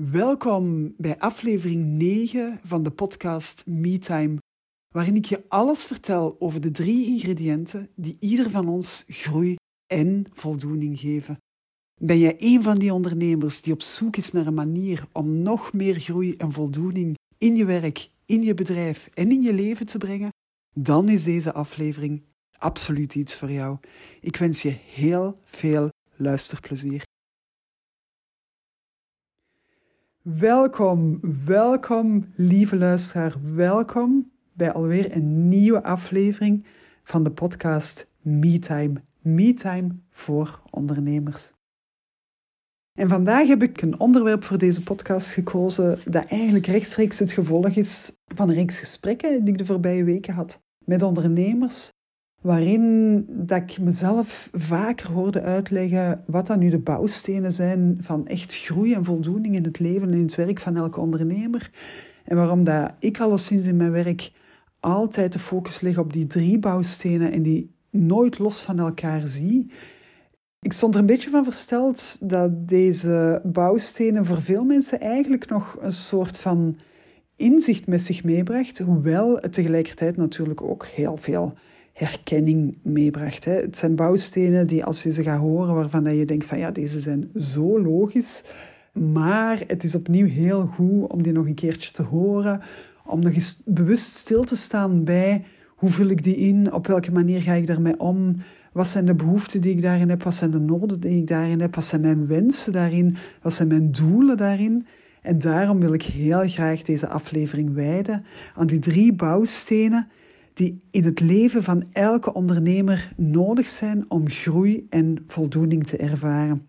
Welkom bij aflevering 9 van de podcast MeTime, waarin ik je alles vertel over de drie ingrediënten die ieder van ons groei en voldoening geven. Ben jij een van die ondernemers die op zoek is naar een manier om nog meer groei en voldoening in je werk, in je bedrijf en in je leven te brengen? Dan is deze aflevering absoluut iets voor jou. Ik wens je heel veel luisterplezier. Welkom, welkom, lieve luisteraar. Welkom bij alweer een nieuwe aflevering van de podcast MeTime. MeTime voor ondernemers. En vandaag heb ik een onderwerp voor deze podcast gekozen dat eigenlijk rechtstreeks het gevolg is van een reeks gesprekken die ik de voorbije weken had met ondernemers waarin dat ik mezelf vaker hoorde uitleggen wat dan nu de bouwstenen zijn van echt groei en voldoening in het leven en in het werk van elke ondernemer. En waarom dat ik alleszins in mijn werk altijd de focus leg op die drie bouwstenen en die nooit los van elkaar zie. Ik stond er een beetje van versteld dat deze bouwstenen voor veel mensen eigenlijk nog een soort van inzicht met zich meebracht, hoewel het tegelijkertijd natuurlijk ook heel veel herkenning meebracht. Hè. Het zijn bouwstenen die als je ze gaat horen, waarvan je denkt van ja, deze zijn zo logisch. Maar het is opnieuw heel goed om die nog een keertje te horen, om nog eens bewust stil te staan bij hoe vul ik die in, op welke manier ga ik daarmee om, wat zijn de behoeften die ik daarin heb, wat zijn de noden die ik daarin heb, wat zijn mijn wensen daarin, wat zijn mijn doelen daarin. En daarom wil ik heel graag deze aflevering wijden aan die drie bouwstenen die in het leven van elke ondernemer nodig zijn om groei en voldoening te ervaren.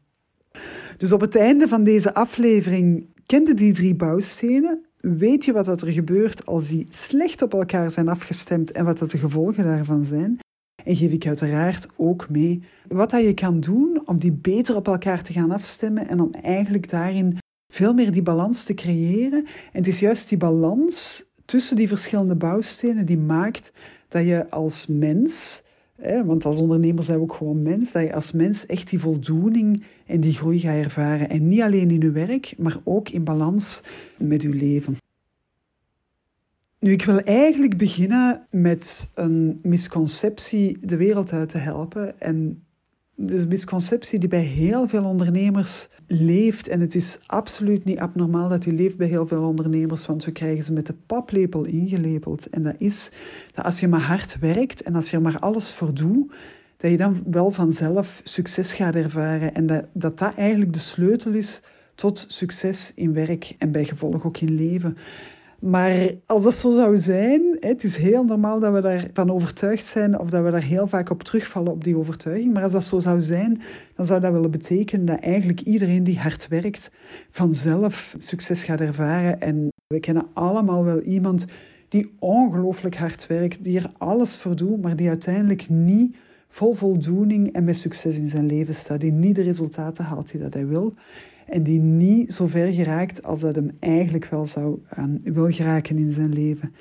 Dus op het einde van deze aflevering kende die drie bouwstenen. Weet je wat er gebeurt als die slecht op elkaar zijn afgestemd en wat de gevolgen daarvan zijn? En geef ik uiteraard ook mee wat je kan doen om die beter op elkaar te gaan afstemmen en om eigenlijk daarin veel meer die balans te creëren. En het is juist die balans tussen die verschillende bouwstenen die maakt dat je als mens, hè, want als ondernemer zijn we ook gewoon mens, dat je als mens echt die voldoening en die groei gaat ervaren. En niet alleen in je werk, maar ook in balans met je leven. Nu, ik wil eigenlijk beginnen met een misconceptie de wereld uit te helpen. En de misconceptie die bij heel veel ondernemers leeft. En het is absoluut niet abnormaal dat die leeft bij heel veel ondernemers, want we krijgen ze met de paplepel ingelepeld. En dat is dat als je maar hard werkt en als je er maar alles voor doet, dat je dan wel vanzelf succes gaat ervaren. En dat dat, dat eigenlijk de sleutel is tot succes in werk en bij gevolg ook in leven. Maar als dat zo zou zijn, het is heel normaal dat we daarvan overtuigd zijn of dat we daar heel vaak op terugvallen op die overtuiging. Maar als dat zo zou zijn, dan zou dat willen betekenen dat eigenlijk iedereen die hard werkt vanzelf succes gaat ervaren. En we kennen allemaal wel iemand die ongelooflijk hard werkt, die er alles voor doet, maar die uiteindelijk niet vol voldoening en met succes in zijn leven staat, die niet de resultaten haalt die dat hij wil en die niet zo ver geraakt als dat hem eigenlijk wel zou aan, wil geraken in zijn leven.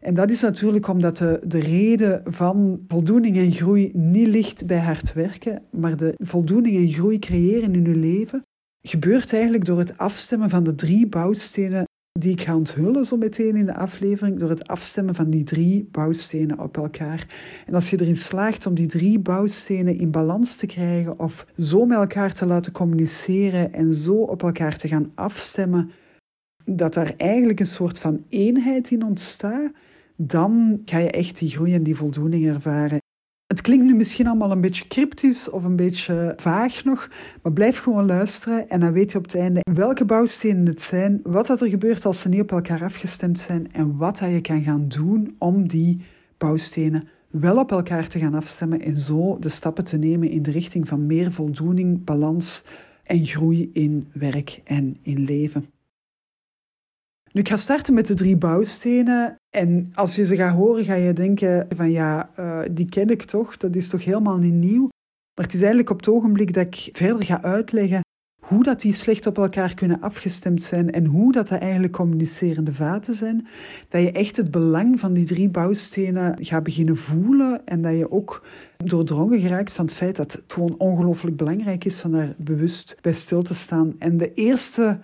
En dat is natuurlijk omdat de, de reden van voldoening en groei niet ligt bij hard werken, maar de voldoening en groei creëren in uw leven gebeurt eigenlijk door het afstemmen van de drie bouwstenen die ik ga onthullen zo meteen in de aflevering door het afstemmen van die drie bouwstenen op elkaar. En als je erin slaagt om die drie bouwstenen in balans te krijgen of zo met elkaar te laten communiceren en zo op elkaar te gaan afstemmen, dat daar eigenlijk een soort van eenheid in ontstaat, dan ga je echt die groei en die voldoening ervaren. Het klinkt nu misschien allemaal een beetje cryptisch of een beetje vaag nog, maar blijf gewoon luisteren en dan weet je op het einde welke bouwstenen het zijn, wat er gebeurt als ze niet op elkaar afgestemd zijn en wat je kan gaan doen om die bouwstenen wel op elkaar te gaan afstemmen en zo de stappen te nemen in de richting van meer voldoening, balans en groei in werk en in leven. Nu, ik ga starten met de drie bouwstenen. En als je ze gaat horen, ga je denken van ja, uh, die ken ik toch, dat is toch helemaal niet nieuw. Maar het is eigenlijk op het ogenblik dat ik verder ga uitleggen hoe dat die slecht op elkaar kunnen afgestemd zijn en hoe dat, dat eigenlijk communicerende vaten zijn, dat je echt het belang van die drie bouwstenen gaat beginnen voelen en dat je ook doordrongen geraakt van het feit dat het gewoon ongelooflijk belangrijk is om daar bewust bij stil te staan. En de eerste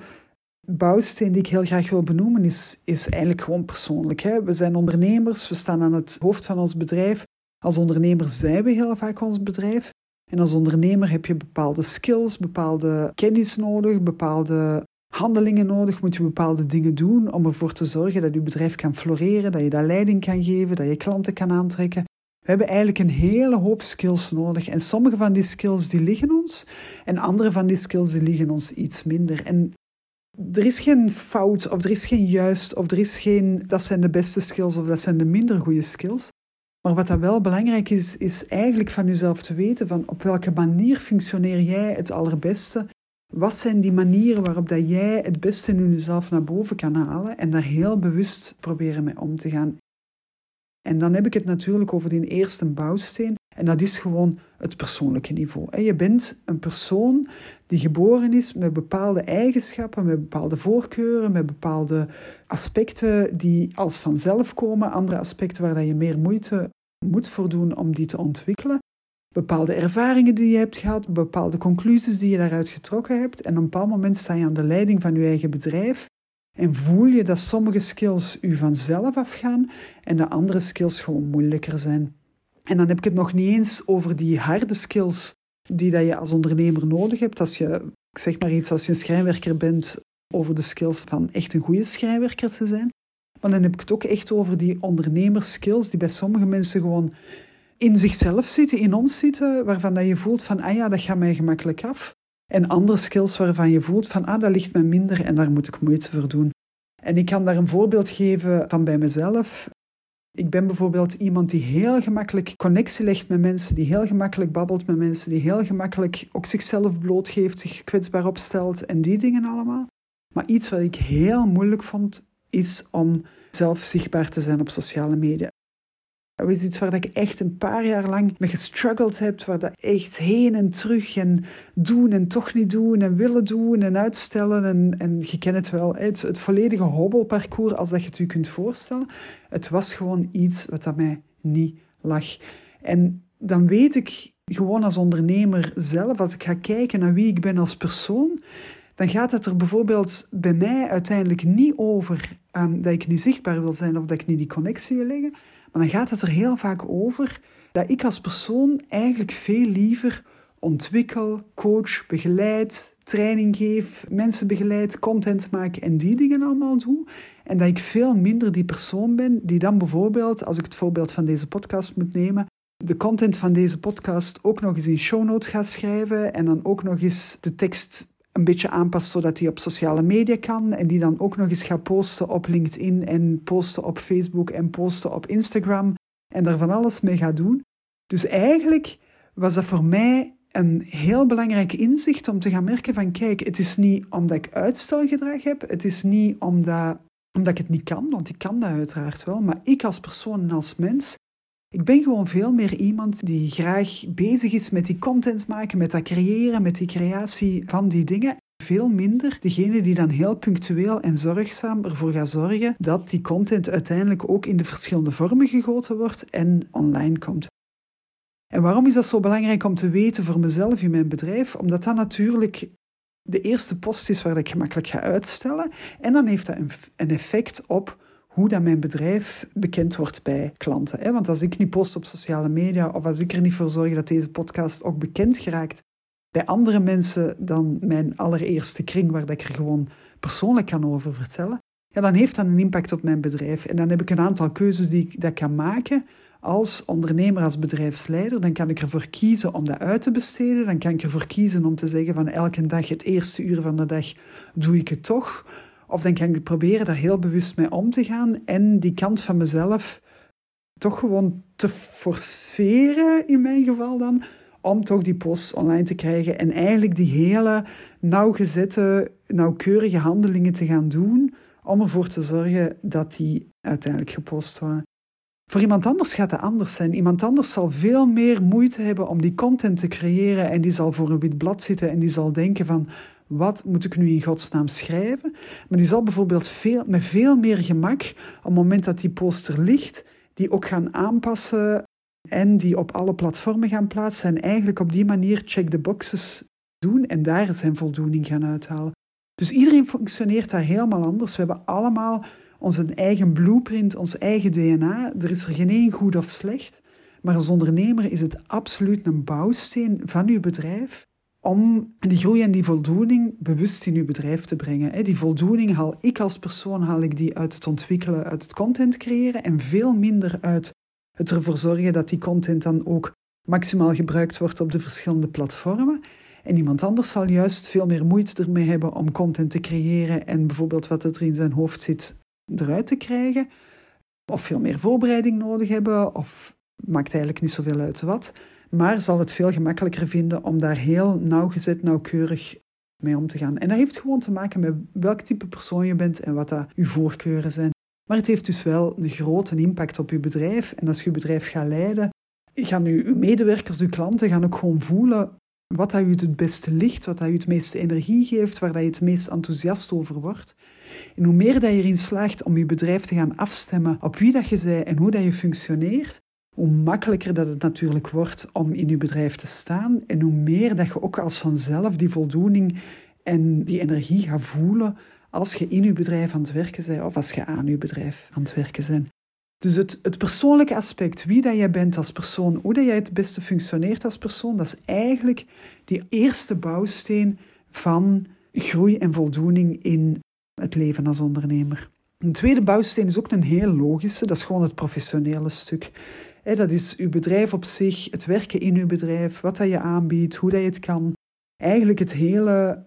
bouwsteen die ik heel graag wil benoemen is, is eigenlijk gewoon persoonlijk. Hè. We zijn ondernemers, we staan aan het hoofd van ons bedrijf. Als ondernemer zijn we heel vaak ons bedrijf. En als ondernemer heb je bepaalde skills, bepaalde kennis nodig, bepaalde handelingen nodig, moet je bepaalde dingen doen om ervoor te zorgen dat je bedrijf kan floreren, dat je daar leiding kan geven, dat je klanten kan aantrekken. We hebben eigenlijk een hele hoop skills nodig. En sommige van die skills die liggen ons en andere van die skills die liggen ons iets minder. En er is geen fout of er is geen juist of er is geen dat zijn de beste skills of dat zijn de minder goede skills. Maar wat dan wel belangrijk is, is eigenlijk van jezelf te weten van op welke manier functioneer jij het allerbeste. Wat zijn die manieren waarop dat jij het beste in jezelf naar boven kan halen en daar heel bewust proberen mee om te gaan. En dan heb ik het natuurlijk over die eerste bouwsteen. En dat is gewoon het persoonlijke niveau. Je bent een persoon die geboren is met bepaalde eigenschappen, met bepaalde voorkeuren, met bepaalde aspecten die als vanzelf komen, andere aspecten waar je meer moeite moet voor doen om die te ontwikkelen. Bepaalde ervaringen die je hebt gehad, bepaalde conclusies die je daaruit getrokken hebt. En op een bepaald moment sta je aan de leiding van je eigen bedrijf en voel je dat sommige skills u vanzelf afgaan en de andere skills gewoon moeilijker zijn. En dan heb ik het nog niet eens over die harde skills die dat je als ondernemer nodig hebt. Als je, zeg maar iets, als je een schrijnwerker bent, over de skills van echt een goede schrijnwerker te zijn. Maar dan heb ik het ook echt over die ondernemerskills die bij sommige mensen gewoon in zichzelf zitten, in ons zitten, waarvan dat je voelt van, ah ja, dat gaat mij gemakkelijk af. En andere skills waarvan je voelt van, ah, dat ligt mij minder en daar moet ik moeite voor doen. En ik kan daar een voorbeeld geven van bij mezelf. Ik ben bijvoorbeeld iemand die heel gemakkelijk connectie legt met mensen, die heel gemakkelijk babbelt met mensen, die heel gemakkelijk ook zichzelf blootgeeft, zich kwetsbaar opstelt en die dingen allemaal. Maar iets wat ik heel moeilijk vond, is om zelf zichtbaar te zijn op sociale media. Dat is iets waar ik echt een paar jaar lang mee gestruggeld heb, waar dat echt heen en terug en doen en toch niet doen en willen doen en uitstellen. En, en je kent het wel, het, volledige hobbelparcours als dat je het je kunt voorstellen. Het was gewoon iets wat aan mij niet lag. En dan weet ik gewoon als ondernemer zelf, als ik ga kijken naar wie ik ben als persoon, dan gaat het er bijvoorbeeld bij mij uiteindelijk niet over um, dat ik niet zichtbaar wil zijn of dat ik niet die connectie wil leggen, maar dan gaat het er heel vaak over dat ik als persoon eigenlijk veel liever ontwikkel, coach, begeleid, training geef, mensen begeleid, content maak en die dingen allemaal doe. En dat ik veel minder die persoon ben die dan bijvoorbeeld, als ik het voorbeeld van deze podcast moet nemen, de content van deze podcast ook nog eens in show notes gaat schrijven en dan ook nog eens de tekst een beetje aanpast zodat hij op sociale media kan. En die dan ook nog eens gaat posten op LinkedIn en posten op Facebook en posten op Instagram. En daar van alles mee gaat doen. Dus eigenlijk was dat voor mij een heel belangrijk inzicht om te gaan merken van kijk, het is niet omdat ik uitstelgedrag heb. Het is niet omdat, omdat ik het niet kan, want ik kan dat uiteraard wel. Maar ik als persoon en als mens ik ben gewoon veel meer iemand die graag bezig is met die content maken, met dat creëren, met die creatie van die dingen. Veel minder degene die dan heel punctueel en zorgzaam ervoor gaat zorgen dat die content uiteindelijk ook in de verschillende vormen gegoten wordt en online komt. En waarom is dat zo belangrijk om te weten voor mezelf in mijn bedrijf? Omdat dat natuurlijk de eerste post is waar ik gemakkelijk ga uitstellen. En dan heeft dat een effect op hoe dat mijn bedrijf bekend wordt bij klanten. Want als ik niet post op sociale media of als ik er niet voor zorg dat deze podcast ook bekend geraakt bij andere mensen dan mijn allereerste kring, waar ik er gewoon persoonlijk kan over vertellen, ja, dan heeft dat een impact op mijn bedrijf. En dan heb ik een aantal keuzes die ik dat kan maken als ondernemer, als bedrijfsleider. Dan kan ik ervoor kiezen om dat uit te besteden. Dan kan ik ervoor kiezen om te zeggen van elke dag, het eerste uur van de dag, doe ik het toch. Of dan kan ik proberen daar heel bewust mee om te gaan en die kant van mezelf toch gewoon te forceren, in mijn geval dan, om toch die post online te krijgen en eigenlijk die hele nauwgezette, nauwkeurige handelingen te gaan doen om ervoor te zorgen dat die uiteindelijk gepost worden. Voor iemand anders gaat het anders zijn. Iemand anders zal veel meer moeite hebben om die content te creëren en die zal voor een wit blad zitten en die zal denken van wat moet ik nu in godsnaam schrijven? Maar die zal bijvoorbeeld veel, met veel meer gemak, op het moment dat die poster ligt, die ook gaan aanpassen en die op alle platformen gaan plaatsen en eigenlijk op die manier check the boxes doen en daar zijn voldoening gaan uithalen. Dus iedereen functioneert daar helemaal anders. We hebben allemaal onze eigen blueprint, ons eigen DNA. Er is er geen één goed of slecht. Maar als ondernemer is het absoluut een bouwsteen van uw bedrijf om die groei en die voldoening bewust in uw bedrijf te brengen. Die voldoening haal ik als persoon haal ik die uit het ontwikkelen, uit het content creëren en veel minder uit het ervoor zorgen dat die content dan ook maximaal gebruikt wordt op de verschillende platformen. En iemand anders zal juist veel meer moeite ermee hebben om content te creëren en bijvoorbeeld wat er in zijn hoofd zit eruit te krijgen. Of veel meer voorbereiding nodig hebben, of maakt eigenlijk niet zoveel uit wat. Maar zal het veel gemakkelijker vinden om daar heel nauwgezet, nauwkeurig mee om te gaan. En dat heeft gewoon te maken met welk type persoon je bent en wat dat uw voorkeuren zijn. Maar het heeft dus wel een grote impact op je bedrijf. En als je je bedrijf gaat leiden, gaan uw medewerkers, uw klanten, gaan ook gewoon voelen wat dat u het beste ligt, wat dat u het meeste energie geeft, waar dat je het meest enthousiast over wordt. En hoe meer dat je erin slaagt om je bedrijf te gaan afstemmen op wie dat je bent en hoe dat je functioneert, hoe makkelijker dat het natuurlijk wordt om in je bedrijf te staan en hoe meer dat je ook als vanzelf die voldoening en die energie gaat voelen als je in je bedrijf aan het werken bent of als je aan je bedrijf aan het werken bent. Dus het, het persoonlijke aspect, wie dat jij bent als persoon, hoe dat jij het beste functioneert als persoon, dat is eigenlijk die eerste bouwsteen van groei en voldoening in het leven als ondernemer. Een tweede bouwsteen is ook een heel logische, dat is gewoon het professionele stuk. Dat is uw bedrijf op zich, het werken in uw bedrijf, wat dat je aanbiedt, hoe dat je het kan. Eigenlijk het hele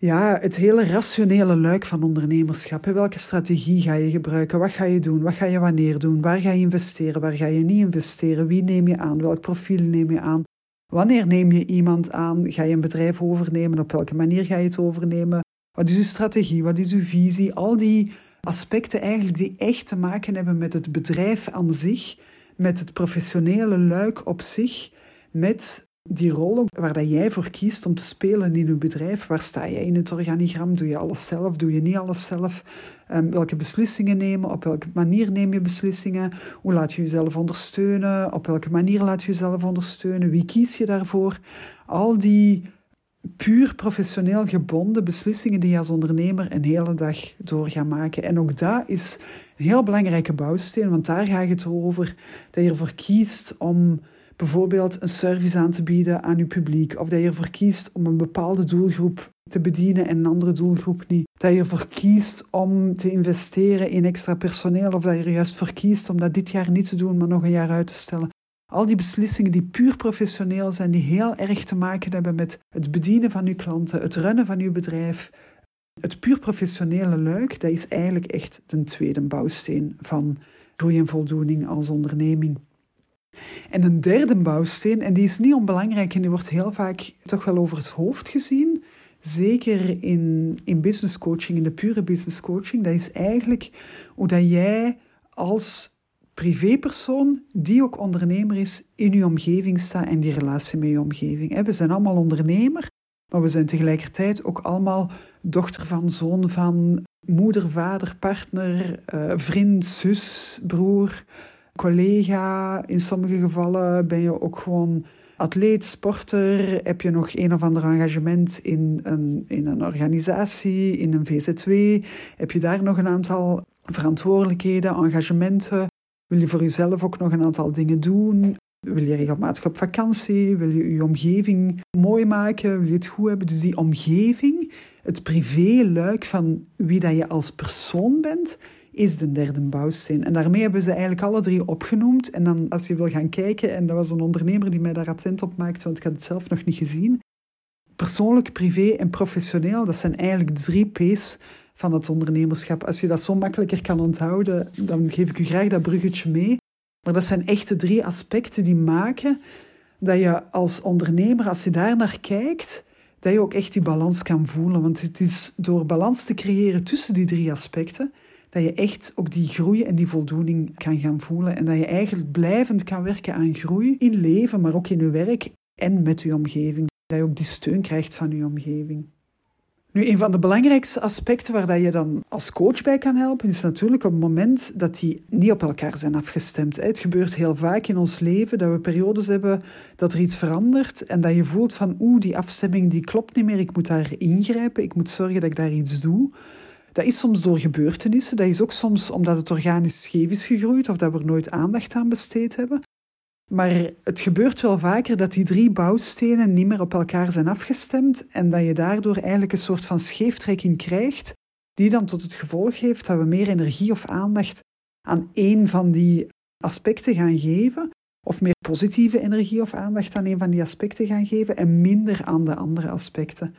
ja, het hele rationele luik van ondernemerschap. Welke strategie ga je gebruiken? Wat ga je doen? Wat ga je wanneer doen? Waar ga je investeren? Waar ga je niet investeren? Wie neem je aan? Welk profiel neem je aan? Wanneer neem je iemand aan? Ga je een bedrijf overnemen? Op welke manier ga je het overnemen? Wat is uw strategie? Wat is uw visie? Al die aspecten eigenlijk die echt te maken hebben met het bedrijf aan zich, met het professionele luik op zich, met die rol waar dat jij voor kiest om te spelen in je bedrijf, waar sta jij in het organigram? Doe je alles zelf? Doe je niet alles zelf? Um, welke beslissingen nemen? Op welke manier neem je beslissingen? Hoe laat je jezelf ondersteunen? Op welke manier laat je jezelf ondersteunen? Wie kies je daarvoor? Al die puur professioneel gebonden beslissingen die je als ondernemer een hele dag door gaat maken. En ook dat is een heel belangrijke bouwsteen, want daar gaat het over dat je ervoor kiest om bijvoorbeeld een service aan te bieden aan je publiek, of dat je ervoor kiest om een bepaalde doelgroep te bedienen en een andere doelgroep niet. Dat je ervoor kiest om te investeren in extra personeel, of dat je er juist voor kiest om dat dit jaar niet te doen, maar nog een jaar uit te stellen. Al die beslissingen die puur professioneel zijn, die heel erg te maken hebben met het bedienen van uw klanten, het runnen van uw bedrijf. Het puur professionele luik, dat is eigenlijk echt de tweede bouwsteen van groei en voldoening als onderneming. En een derde bouwsteen, en die is niet onbelangrijk en die wordt heel vaak toch wel over het hoofd gezien, zeker in, in business coaching, in de pure business coaching, dat is eigenlijk hoe dat jij als privépersoon, die ook ondernemer is, in je omgeving staat en die relatie met je omgeving. We zijn allemaal ondernemer, maar we zijn tegelijkertijd ook allemaal dochter van, zoon van, moeder, vader, partner, eh, vriend, zus, broer, collega. In sommige gevallen ben je ook gewoon atleet, sporter. Heb je nog een of ander engagement in een, in een organisatie, in een VZW? Heb je daar nog een aantal verantwoordelijkheden, engagementen? Wil je voor jezelf ook nog een aantal dingen doen? Wil je regelmatig op vakantie? Wil je je omgeving mooi maken? Wil je het goed hebben? Dus die omgeving, het privé-luik van wie dat je als persoon bent, is de derde bouwsteen. En daarmee hebben ze eigenlijk alle drie opgenoemd. En dan als je wil gaan kijken, en dat was een ondernemer die mij daar attent op maakte, want ik had het zelf nog niet gezien. Persoonlijk, privé en professioneel, dat zijn eigenlijk de drie P's van het ondernemerschap. Als je dat zo makkelijker kan onthouden, dan geef ik u graag dat bruggetje mee. Maar dat zijn echt de drie aspecten die maken dat je als ondernemer, als je daar naar kijkt, dat je ook echt die balans kan voelen. Want het is door balans te creëren tussen die drie aspecten, dat je echt ook die groei en die voldoening kan gaan voelen. En dat je eigenlijk blijvend kan werken aan groei in leven, maar ook in je werk en met je omgeving. Dat je ook die steun krijgt van je omgeving. Nu, een van de belangrijkste aspecten waar dat je dan als coach bij kan helpen, is natuurlijk op het moment dat die niet op elkaar zijn afgestemd. Het gebeurt heel vaak in ons leven dat we periodes hebben dat er iets verandert en dat je voelt van oeh, die afstemming die klopt niet meer, ik moet daar ingrijpen, ik moet zorgen dat ik daar iets doe. Dat is soms door gebeurtenissen, dat is ook soms omdat het organisch scheef is gegroeid of dat we er nooit aandacht aan besteed hebben. Maar het gebeurt wel vaker dat die drie bouwstenen niet meer op elkaar zijn afgestemd en dat je daardoor eigenlijk een soort van scheeftrekking krijgt, die dan tot het gevolg heeft dat we meer energie of aandacht aan één van die aspecten gaan geven, of meer positieve energie of aandacht aan een van die aspecten gaan geven en minder aan de andere aspecten.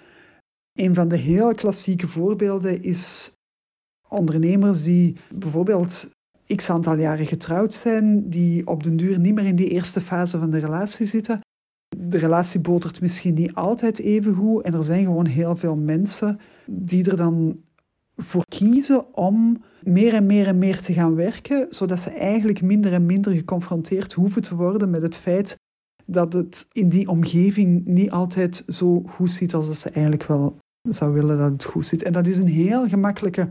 Een van de heel klassieke voorbeelden is ondernemers die bijvoorbeeld x aantal jaren getrouwd zijn, die op den duur niet meer in die eerste fase van de relatie zitten. De relatie botert misschien niet altijd even goed en er zijn gewoon heel veel mensen die er dan voor kiezen om meer en meer en meer te gaan werken, zodat ze eigenlijk minder en minder geconfronteerd hoeven te worden met het feit dat het in die omgeving niet altijd zo goed zit als ze eigenlijk wel zou willen dat het goed zit. En dat is een heel gemakkelijke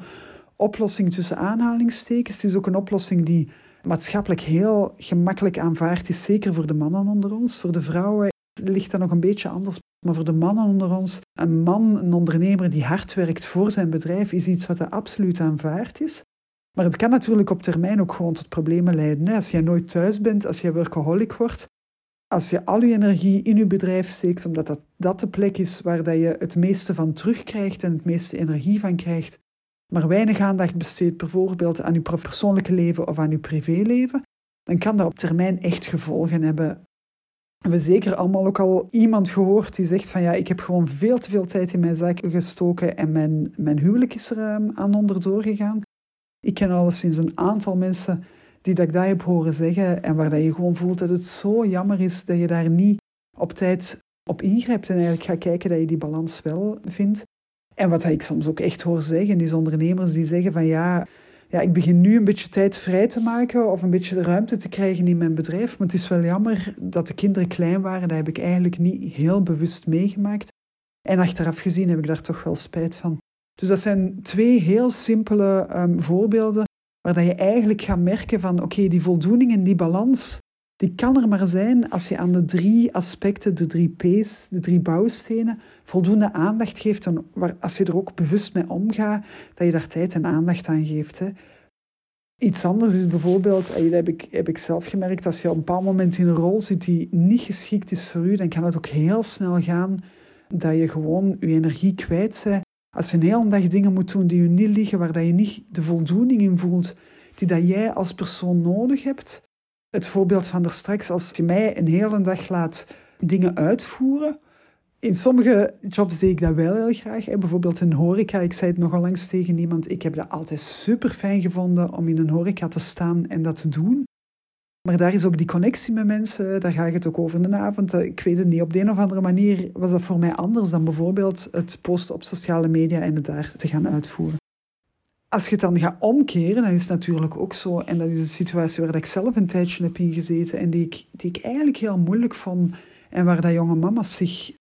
oplossing tussen aanhalingstekens. Het is ook een oplossing die maatschappelijk heel gemakkelijk aanvaard is, zeker voor de mannen onder ons. Voor de vrouwen ligt dat nog een beetje anders. Maar voor de mannen onder ons, een man, een ondernemer die hard werkt voor zijn bedrijf, is iets wat er absoluut aanvaard is. Maar het kan natuurlijk op termijn ook gewoon tot problemen leiden. Als jij nooit thuis bent, als je workaholic wordt, als je al je energie in je bedrijf steekt, omdat dat, dat de plek is waar dat je het meeste van terugkrijgt en het meeste energie van krijgt, maar weinig aandacht besteedt bijvoorbeeld aan uw persoonlijke leven of aan uw privéleven, dan kan dat op termijn echt gevolgen hebben. We hebben zeker allemaal ook al iemand gehoord die zegt van ja, ik heb gewoon veel te veel tijd in mijn zaken gestoken en mijn, mijn huwelijk is er um, aan onderdoor gegaan. Ik ken al sinds een aantal mensen die dat ik dat heb horen zeggen en waar dat je gewoon voelt dat het zo jammer is dat je daar niet op tijd op ingrijpt en eigenlijk gaat kijken dat je die balans wel vindt. En wat ik soms ook echt hoor zeggen, is ondernemers die zeggen van ja, ja, ik begin nu een beetje tijd vrij te maken of een beetje ruimte te krijgen in mijn bedrijf. Maar het is wel jammer dat de kinderen klein waren. Dat heb ik eigenlijk niet heel bewust meegemaakt. En achteraf gezien heb ik daar toch wel spijt van. Dus dat zijn twee heel simpele um, voorbeelden waar dat je eigenlijk gaat merken van oké, die voldoening en die balans, die kan er maar zijn als je aan de drie aspecten, de drie P's, de drie bouwstenen, voldoende aandacht geeft. En waar, als je er ook bewust mee omgaat, dat je daar tijd en aandacht aan geeft. Hè. Iets anders is bijvoorbeeld, dat heb ik, heb ik zelf gemerkt, als je op een bepaald moment in een rol zit die niet geschikt is voor u, dan kan het ook heel snel gaan dat je gewoon je energie kwijt bent. Als je een hele dag dingen moet doen die je niet liggen, waar dat je niet de voldoening in voelt, die dat jij als persoon nodig hebt, het voorbeeld van er straks, als je mij een hele dag laat dingen uitvoeren. In sommige jobs deed ik dat wel heel graag. Bijvoorbeeld in horeca. Ik zei het nogal langs tegen iemand. Ik heb dat altijd super fijn gevonden om in een horeca te staan en dat te doen. Maar daar is ook die connectie met mensen, daar ga ik het ook over in de avond. Ik weet het niet, op de een of andere manier was dat voor mij anders dan bijvoorbeeld het posten op sociale media en het daar te gaan uitvoeren als je het dan gaat omkeren, dan is natuurlijk ook zo, en dat is een situatie waar ik zelf een tijdje heb ingezeten en die ik, die ik eigenlijk heel moeilijk vond en waar dat jonge mama's zich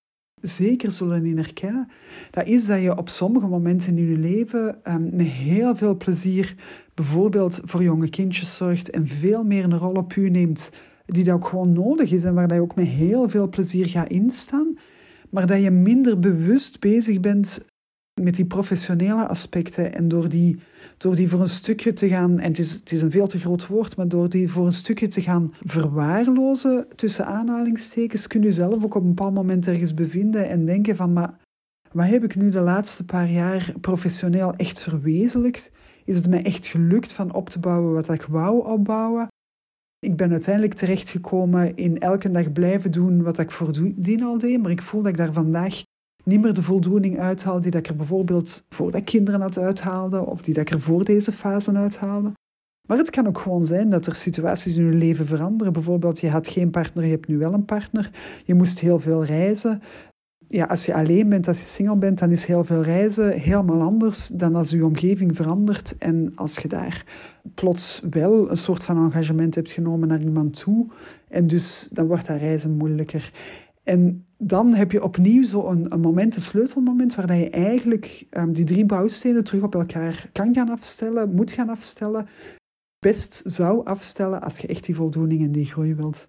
zeker zullen in herkennen, dat is dat je op sommige momenten in je leven um, met heel veel plezier bijvoorbeeld voor jonge kindjes zorgt en veel meer een rol op u neemt die dat ook gewoon nodig is en waar dat je ook met heel veel plezier gaat instaan, maar dat je minder bewust bezig bent met die professionele aspecten en door die, door die voor een stukje te gaan, en het is, het is een veel te groot woord, maar door die voor een stukje te gaan verwaarlozen, tussen aanhalingstekens, kun je zelf ook op een bepaald moment ergens bevinden en denken van, maar wat heb ik nu de laatste paar jaar professioneel echt verwezenlijkt? Is het mij echt gelukt van op te bouwen wat ik wou opbouwen? Ik ben uiteindelijk terechtgekomen in elke dag blijven doen wat ik voordien al deed, maar ik voel dat ik daar vandaag niet meer de voldoening uithaal die dat ik er bijvoorbeeld voor dat kinderen had uithaalde of die dat ik er voor deze fase uithaalde. Maar het kan ook gewoon zijn dat er situaties in je leven veranderen. Bijvoorbeeld, je had geen partner, je hebt nu wel een partner. Je moest heel veel reizen. Ja, als je alleen bent, als je single bent, dan is heel veel reizen helemaal anders dan als je omgeving verandert. En als je daar plots wel een soort van engagement hebt genomen naar iemand toe. En dus dan wordt dat reizen moeilijker. En dan heb je opnieuw zo'n een moment, een sleutelmoment, waar je eigenlijk um, die drie bouwstenen terug op elkaar kan gaan afstellen, moet gaan afstellen, best zou afstellen als je echt die voldoening en die groei wilt.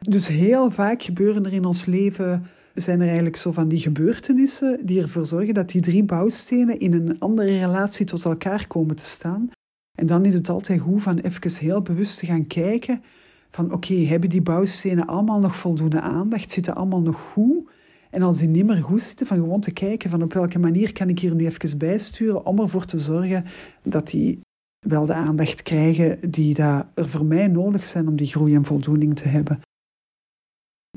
Dus heel vaak gebeuren er in ons leven, zijn er eigenlijk zo van die gebeurtenissen die ervoor zorgen dat die drie bouwstenen in een andere relatie tot elkaar komen te staan. En dan is het altijd goed van even heel bewust te gaan kijken van oké, hebben die bouwstenen allemaal nog voldoende aandacht, zitten allemaal nog goed? En als die niet meer goed zitten, van gewoon te kijken van op welke manier kan ik hier nu even bijsturen om ervoor te zorgen dat die wel de aandacht krijgen die daar er voor mij nodig zijn om die groei en voldoening te hebben.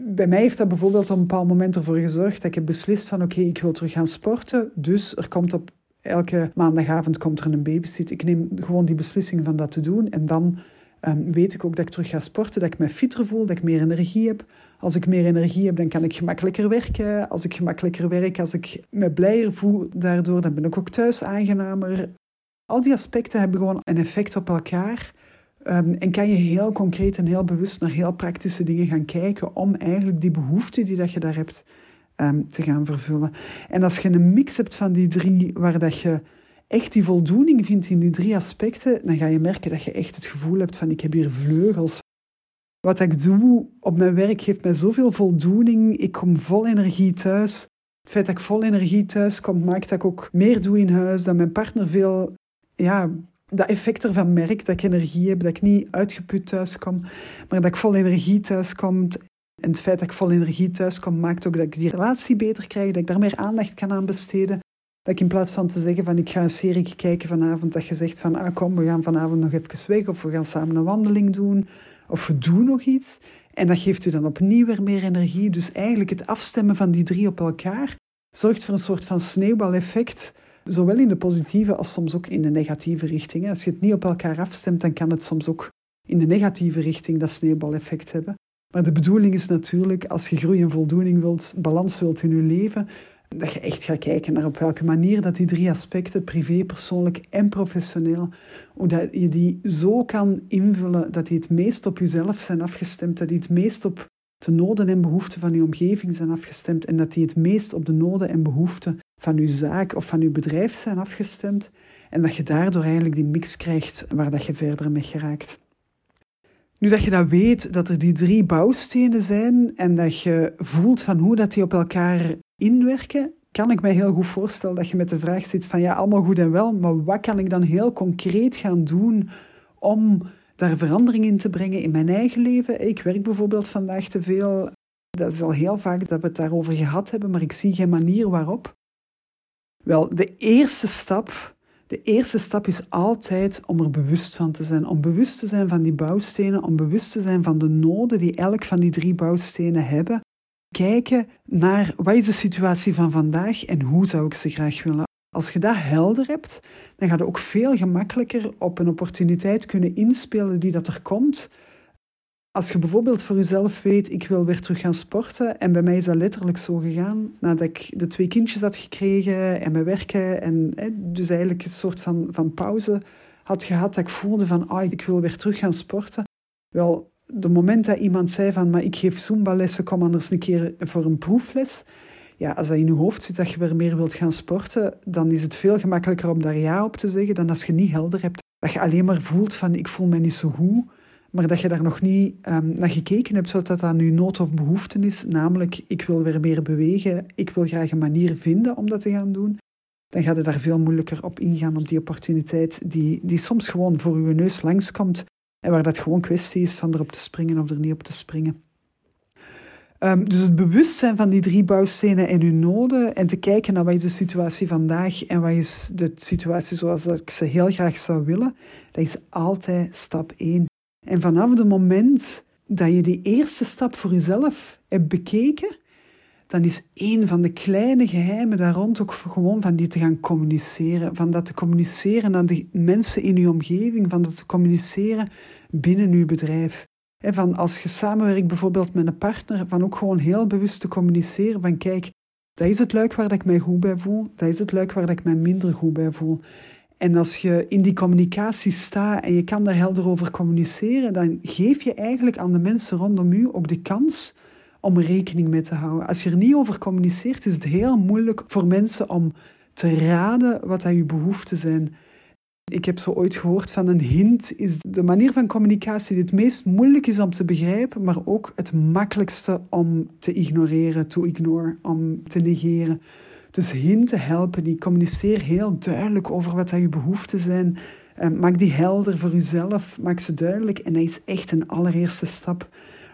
Bij mij heeft dat bijvoorbeeld op een bepaald moment ervoor gezorgd dat ik heb beslist van oké, ik wil terug gaan sporten, dus er komt op elke maandagavond komt er een babysit. Ik neem gewoon die beslissing van dat te doen en dan um, weet ik ook dat ik terug ga sporten, dat ik me fitter voel, dat ik meer energie heb. Als ik meer energie heb, dan kan ik gemakkelijker werken. Als ik gemakkelijker werk, als ik me blijer voel daardoor, dan ben ik ook thuis aangenamer. Al die aspecten hebben gewoon een effect op elkaar. Um, en kan je heel concreet en heel bewust naar heel praktische dingen gaan kijken om eigenlijk die behoefte die dat je daar hebt um, te gaan vervullen. En als je een mix hebt van die drie, waar dat je echt die voldoening vindt in die drie aspecten, dan ga je merken dat je echt het gevoel hebt van ik heb hier vleugels. Wat ik doe op mijn werk geeft mij zoveel voldoening. Ik kom vol energie thuis. Het feit dat ik vol energie thuis kom, maakt dat ik ook meer doe in huis, dat mijn partner veel, ja, dat effect ervan merkt, dat ik energie heb, dat ik niet uitgeput thuis kom, maar dat ik vol energie thuis kom. En het feit dat ik vol energie thuis kom, maakt ook dat ik die relatie beter krijg, dat ik daar meer aandacht kan aan besteden. Dat in plaats van te zeggen van ik ga een serie kijken vanavond, dat je zegt van ah kom, we gaan vanavond nog even weg of we gaan samen een wandeling doen of we doen nog iets. En dat geeft u dan opnieuw weer meer energie. Dus eigenlijk het afstemmen van die drie op elkaar zorgt voor een soort van sneeuwbaleffect, zowel in de positieve als soms ook in de negatieve richting. Als je het niet op elkaar afstemt, dan kan het soms ook in de negatieve richting dat sneeuwbaleffect hebben. Maar de bedoeling is natuurlijk, als je groei en voldoening wilt, balans wilt in je leven, dat je echt gaat kijken naar op welke manier dat die drie aspecten, privé, persoonlijk en professioneel, hoe dat je die zo kan invullen dat die het meest op jezelf zijn afgestemd, dat die het meest op de noden en behoeften van je omgeving zijn afgestemd en dat die het meest op de noden en behoeften van je zaak of van je bedrijf zijn afgestemd en dat je daardoor eigenlijk die mix krijgt waar dat je verder mee geraakt. Nu dat je dat weet, dat er die drie bouwstenen zijn en dat je voelt van hoe dat die op elkaar inwerken, kan ik mij heel goed voorstellen dat je met de vraag zit van ja, allemaal goed en wel, maar wat kan ik dan heel concreet gaan doen om daar verandering in te brengen in mijn eigen leven? Ik werk bijvoorbeeld vandaag te veel. Dat is al heel vaak dat we het daarover gehad hebben, maar ik zie geen manier waarop. Wel, de eerste stap, de eerste stap is altijd om er bewust van te zijn. Om bewust te zijn van die bouwstenen, om bewust te zijn van de noden die elk van die drie bouwstenen hebben kijken naar wat is de situatie van vandaag en hoe zou ik ze graag willen. Als je dat helder hebt, dan ga je ook veel gemakkelijker op een opportuniteit kunnen inspelen die dat er komt. Als je bijvoorbeeld voor jezelf weet, ik wil weer terug gaan sporten, en bij mij is dat letterlijk zo gegaan, nadat ik de twee kindjes had gekregen en mijn werken, en dus eigenlijk een soort van, van pauze had gehad, dat ik voelde van, ah, ik wil weer terug gaan sporten. Wel, de moment dat iemand zei van, maar ik geef Zumba-lessen, kom anders een keer voor een proefles. Ja, als dat in je hoofd zit dat je weer meer wilt gaan sporten, dan is het veel gemakkelijker om daar ja op te zeggen dan als je niet helder hebt. Dat je alleen maar voelt van, ik voel me niet zo goed, maar dat je daar nog niet um, naar gekeken hebt zodat dat je nood of behoefte is. Namelijk, ik wil weer meer bewegen, ik wil graag een manier vinden om dat te gaan doen. Dan ga je daar veel moeilijker op ingaan op die opportuniteit die, die soms gewoon voor je neus langskomt en waar dat gewoon kwestie is van erop te springen of er niet op te springen. Um, dus het bewustzijn van die drie bouwstenen en hun noden en te kijken naar wat is de situatie vandaag en wat is de situatie zoals ik ze heel graag zou willen, dat is altijd stap 1. En vanaf het moment dat je die eerste stap voor jezelf hebt bekeken, dan is een van de kleine geheimen daar rond ook gewoon van die te gaan communiceren. Van dat te communiceren aan de mensen in je omgeving, van dat te communiceren binnen je bedrijf. En van als je samenwerkt bijvoorbeeld met een partner, van ook gewoon heel bewust te communiceren van kijk, dat is het luik waar ik mij goed bij voel, dat is het luik waar ik mij minder goed bij voel. En als je in die communicatie staat en je kan daar helder over communiceren, dan geef je eigenlijk aan de mensen rondom u ook de kans om rekening mee te houden. Als je er niet over communiceert, is het heel moeilijk voor mensen om te raden wat dat je behoeften zijn. Ik heb zo ooit gehoord van een hint is de manier van communicatie die het meest moeilijk is om te begrijpen, maar ook het makkelijkste om te ignoreren, to ignore, om te negeren. Dus hinten helpen die. Communiceer heel duidelijk over wat dat je behoeften zijn. Eh, maak die helder voor jezelf, maak ze duidelijk. En dat is echt een allereerste stap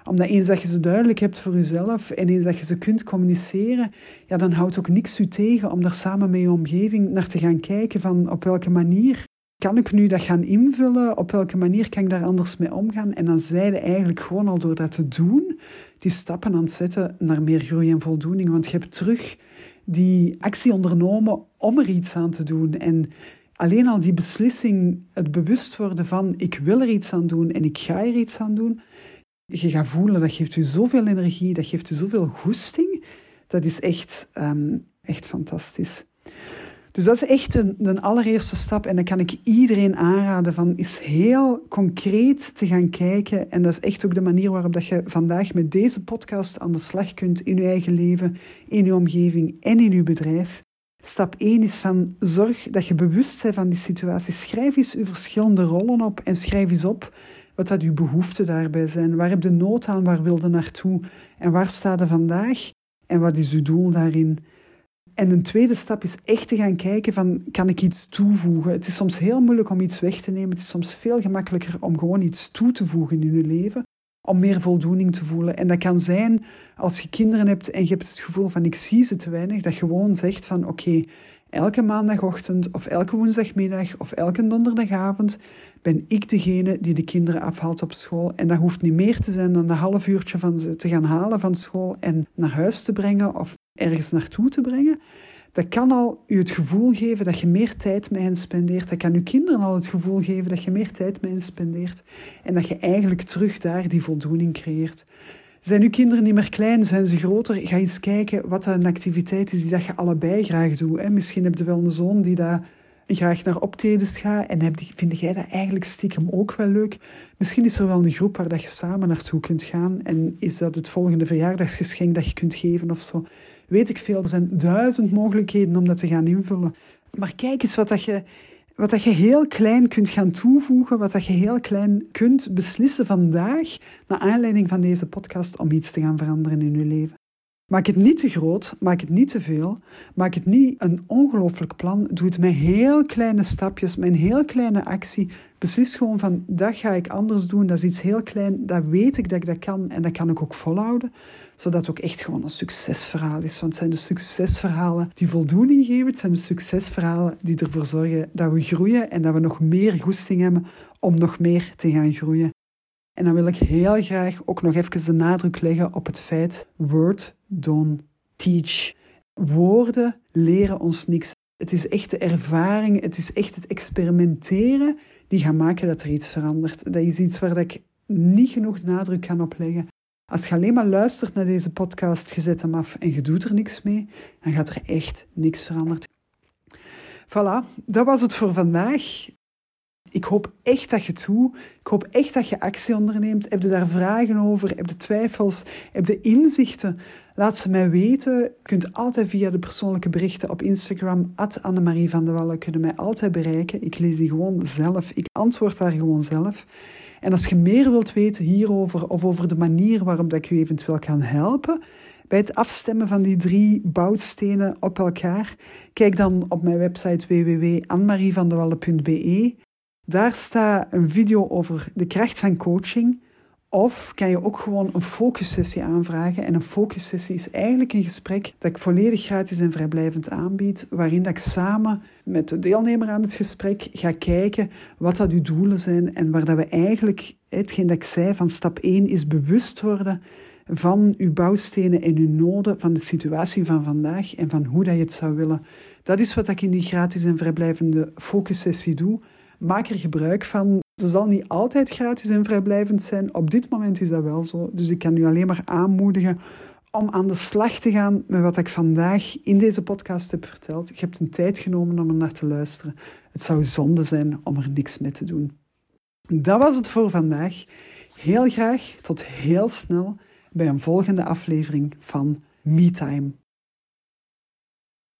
omdat eens dat je ze duidelijk hebt voor jezelf en eens dat je ze kunt communiceren, ja, dan houdt ook niks u tegen om daar samen met je omgeving naar te gaan kijken van op welke manier kan ik nu dat gaan invullen? Op welke manier kan ik daar anders mee omgaan? En dan zijde eigenlijk gewoon al door dat te doen, die stappen aan het zetten naar meer groei en voldoening. Want je hebt terug die actie ondernomen om er iets aan te doen. En alleen al die beslissing, het bewust worden van ik wil er iets aan doen en ik ga er iets aan doen. Je gaat voelen, dat geeft u zoveel energie, dat geeft u zoveel goesting. Dat is echt, um, echt fantastisch. Dus dat is echt een, de allereerste stap. En dan kan ik iedereen aanraden van is heel concreet te gaan kijken. En dat is echt ook de manier waarop dat je vandaag met deze podcast aan de slag kunt in je eigen leven, in je omgeving en in je bedrijf. Stap 1 is van zorg dat je bewust bent van die situatie. Schrijf eens je verschillende rollen op en schrijf eens op wat dat je behoeften daarbij zijn. Waar heb je nood aan, waar wil je naartoe en waar staat je vandaag en wat is je doel daarin. En een tweede stap is echt te gaan kijken van, kan ik iets toevoegen? Het is soms heel moeilijk om iets weg te nemen. Het is soms veel gemakkelijker om gewoon iets toe te voegen in je leven. Om meer voldoening te voelen. En dat kan zijn als je kinderen hebt en je hebt het gevoel van ik zie ze te weinig. Dat je gewoon zegt van oké, elke maandagochtend of elke woensdagmiddag of elke donderdagavond ben ik degene die de kinderen afhaalt op school. En dat hoeft niet meer te zijn dan een half uurtje van ze te gaan halen van school en naar huis te brengen of ergens naartoe te brengen, dat kan al u het gevoel geven dat je meer tijd met hen spendeert. Dat kan uw kinderen al het gevoel geven dat je meer tijd met hen spendeert. En dat je eigenlijk terug daar die voldoening creëert. Zijn uw kinderen niet meer klein, zijn ze groter? Ga eens kijken wat een activiteit is die dat je allebei graag doet. Misschien heb je wel een zoon die daar graag naar optredens gaat en heb, vind jij dat eigenlijk stiekem ook wel leuk? Misschien is er wel een groep waar dat je samen naartoe kunt gaan en is dat het volgende verjaardagsgeschenk dat je kunt geven of zo weet ik veel. Er zijn duizend mogelijkheden om dat te gaan invullen. Maar kijk eens wat dat je, wat dat je heel klein kunt gaan toevoegen, wat dat je heel klein kunt beslissen vandaag, naar aanleiding van deze podcast, om iets te gaan veranderen in je leven. Maak het niet te groot, maak het niet te veel, maak het niet een ongelooflijk plan. Doe het met heel kleine stapjes, met een heel kleine actie. Beslis gewoon van, dat ga ik anders doen, dat is iets heel klein, dat weet ik dat ik dat kan en dat kan ik ook volhouden. Zodat het ook echt gewoon een succesverhaal is. Want het zijn de succesverhalen die voldoening geven, het zijn de succesverhalen die ervoor zorgen dat we groeien en dat we nog meer goesting hebben om nog meer te gaan groeien. En dan wil ik heel graag ook nog even de nadruk leggen op het feit word, don't teach. Woorden leren ons niks. Het is echt de ervaring, het is echt het experimenteren die gaat maken dat er iets verandert. Dat is iets waar ik niet genoeg nadruk kan op leggen. Als je alleen maar luistert naar deze podcast, je zet hem af en je doet er niks mee, dan gaat er echt niks veranderen. Voilà, dat was het voor vandaag. Ik hoop echt dat je doet. Ik hoop echt dat je actie onderneemt. Heb je daar vragen over? Heb je twijfels? Heb je inzichten? Laat ze mij weten. Je kunt altijd via de persoonlijke berichten op Instagram, Annemarie van der Wallen, kunnen mij altijd bereiken. Ik lees die gewoon zelf. Ik antwoord daar gewoon zelf. En als je meer wilt weten hierover of over de manier waarop ik u eventueel kan helpen, bij het afstemmen van die drie bouwstenen op elkaar, kijk dan op mijn website www.anmarievandewalle.be. Daar staat een video over de kracht van coaching. Of kan je ook gewoon een focussessie aanvragen. En een focussessie is eigenlijk een gesprek dat ik volledig gratis en vrijblijvend aanbied. Waarin dat ik samen met de deelnemer aan het gesprek ga kijken wat dat uw doelen zijn. En waar dat we eigenlijk, hetgeen dat ik zei van stap 1 is bewust worden van uw bouwstenen en uw noden, van de situatie van vandaag en van hoe dat je het zou willen. Dat is wat ik in die gratis en vrijblijvende focussessie doe maak er gebruik van. Ze zal niet altijd gratis en vrijblijvend zijn. Op dit moment is dat wel zo. Dus ik kan u alleen maar aanmoedigen om aan de slag te gaan met wat ik vandaag in deze podcast heb verteld. Je hebt een tijd genomen om er naar te luisteren. Het zou zonde zijn om er niks mee te doen. Dat was het voor vandaag. Heel graag tot heel snel bij een volgende aflevering van MeTime.